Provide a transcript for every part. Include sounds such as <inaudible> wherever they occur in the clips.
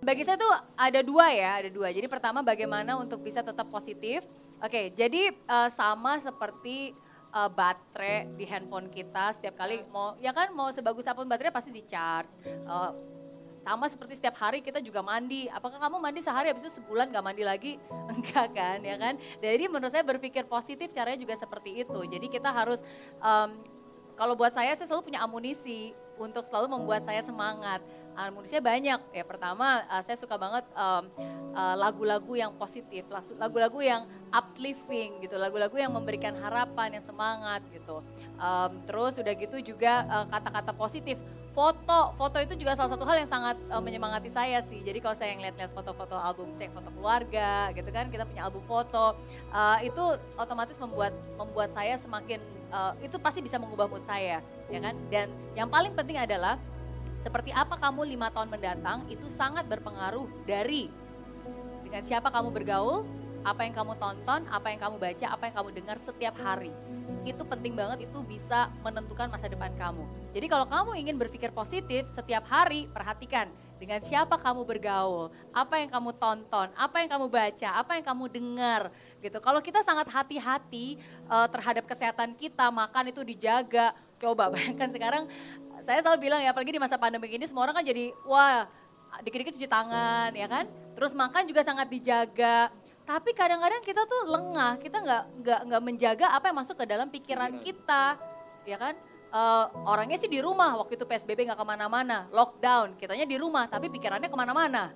Bagi saya tuh ada dua ya, ada dua. Jadi pertama bagaimana untuk bisa tetap positif. Oke, jadi uh, sama seperti uh, baterai di handphone kita setiap kali mau ya kan mau sebagus apa pun baterai pasti di charge. Uh, sama seperti setiap hari kita juga mandi. Apakah kamu mandi sehari habis itu sebulan gak mandi lagi? <laughs> Enggak kan, ya kan? Jadi menurut saya berpikir positif caranya juga seperti itu. Jadi kita harus um, kalau buat saya saya selalu punya amunisi untuk selalu membuat saya semangat amunisinya banyak. Ya pertama uh, saya suka banget lagu-lagu um, uh, yang positif, lagu-lagu yang uplifting gitu, lagu-lagu yang memberikan harapan, yang semangat gitu. Um, terus udah gitu juga uh, kata-kata uh, positif. Foto, foto itu juga salah satu hal yang sangat uh, menyemangati saya sih. Jadi kalau saya ngeliat-liat foto-foto album, saya foto keluarga gitu kan, kita punya album foto, uh, itu otomatis membuat membuat saya semakin uh, itu pasti bisa mengubah mood saya, ya kan? Dan yang paling penting adalah seperti apa kamu lima tahun mendatang itu sangat berpengaruh dari dengan siapa kamu bergaul, apa yang kamu tonton, apa yang kamu baca, apa yang kamu dengar setiap hari. Itu penting banget, itu bisa menentukan masa depan kamu. Jadi kalau kamu ingin berpikir positif setiap hari, perhatikan dengan siapa kamu bergaul, apa yang kamu tonton, apa yang kamu baca, apa yang kamu dengar gitu. Kalau kita sangat hati-hati uh, terhadap kesehatan kita, makan itu dijaga. Coba <laughs> bayangkan sekarang saya selalu bilang ya apalagi di masa pandemi ini semua orang kan jadi wah dikit-dikit cuci tangan ya kan. Terus makan juga sangat dijaga. Tapi kadang-kadang kita tuh lengah, kita nggak nggak nggak menjaga apa yang masuk ke dalam pikiran kita, ya kan? Uh, orangnya sih di rumah waktu itu PSBB nggak ke mana-mana, lockdown, kitanya di rumah tapi pikirannya ke mana-mana.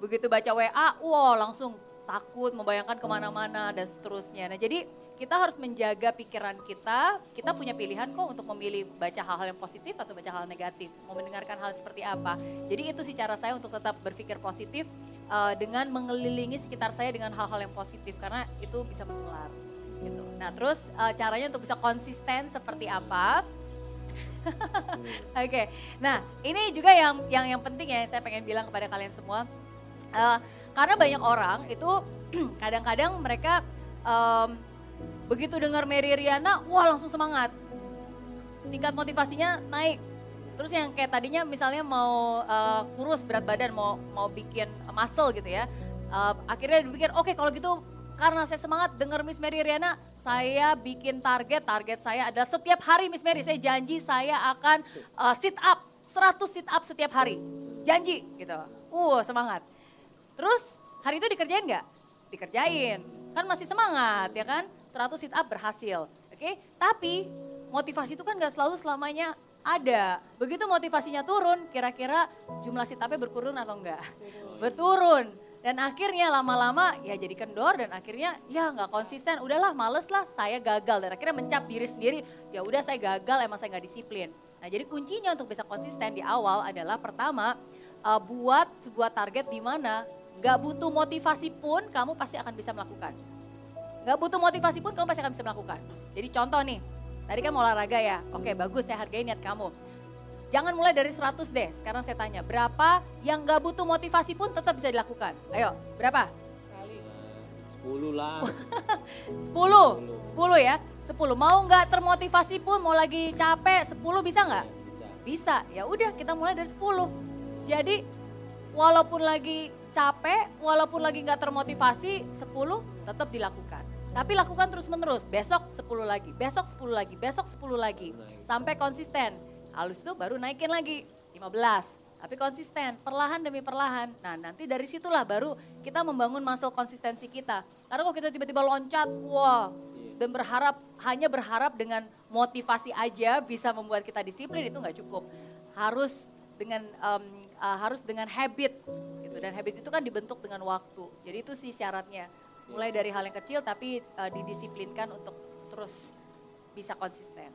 Begitu baca WA, wow langsung takut, membayangkan ke mana-mana dan seterusnya. Nah jadi kita harus menjaga pikiran kita. Kita punya pilihan kok untuk memilih baca hal-hal yang positif atau baca hal negatif. Mau mendengarkan hal seperti apa. Jadi itu sih cara saya untuk tetap berpikir positif uh, dengan mengelilingi sekitar saya dengan hal-hal yang positif karena itu bisa menular. Gitu. Nah terus uh, caranya untuk bisa konsisten seperti apa? <laughs> Oke, okay. nah ini juga yang yang yang penting ya saya pengen bilang kepada kalian semua, uh, karena banyak orang itu <clears throat> kadang-kadang mereka um, Begitu dengar Mary Riana, wah langsung semangat. Tingkat motivasinya naik. Terus yang kayak tadinya misalnya mau uh, kurus berat badan, mau mau bikin muscle gitu ya. Uh, akhirnya dipikir, oke okay, kalau gitu karena saya semangat dengar Miss Mary Riana, saya bikin target, target saya adalah setiap hari Miss Mary, saya janji saya akan uh, sit up, 100 sit up setiap hari. Janji gitu. Uh, semangat. Terus hari itu dikerjain nggak? Dikerjain. Kan masih semangat ya kan? 100 sit up berhasil. Oke, okay? tapi motivasi itu kan gak selalu selamanya ada. Begitu motivasinya turun, kira-kira jumlah sit upnya berkurun atau enggak? Berturun. Dan akhirnya lama-lama ya jadi kendor dan akhirnya ya nggak konsisten. Udahlah males lah saya gagal dan akhirnya mencap diri sendiri. Ya udah saya gagal emang saya nggak disiplin. Nah jadi kuncinya untuk bisa konsisten di awal adalah pertama uh, buat sebuah target di mana nggak butuh motivasi pun kamu pasti akan bisa melakukan. Gak butuh motivasi pun kamu pasti akan bisa melakukan. Jadi contoh nih, tadi kan mau olahraga ya. Oke bagus saya hargai niat kamu. Jangan mulai dari 100 deh. Sekarang saya tanya, berapa yang gak butuh motivasi pun tetap bisa dilakukan? Ayo, berapa? Sekali. 10 lah. <laughs> 10. 10 ya. 10. Mau gak termotivasi pun, mau lagi capek, 10 bisa gak? Bisa. Bisa. Ya udah kita mulai dari 10. Jadi walaupun lagi capek, walaupun lagi gak termotivasi, 10 tetap dilakukan. Tapi lakukan terus menerus, besok 10 lagi, besok 10 lagi, besok 10 lagi. Sampai konsisten. Halus itu baru naikin lagi, 15. Tapi konsisten, perlahan demi perlahan. Nah nanti dari situlah baru kita membangun muscle konsistensi kita. Karena kalau kita tiba-tiba loncat, wah, dan berharap, hanya berharap dengan motivasi aja bisa membuat kita disiplin itu nggak cukup. Harus dengan um, uh, harus dengan habit gitu dan habit itu kan dibentuk dengan waktu. Jadi itu sih syaratnya mulai dari hal yang kecil tapi uh, didisiplinkan untuk terus bisa konsisten.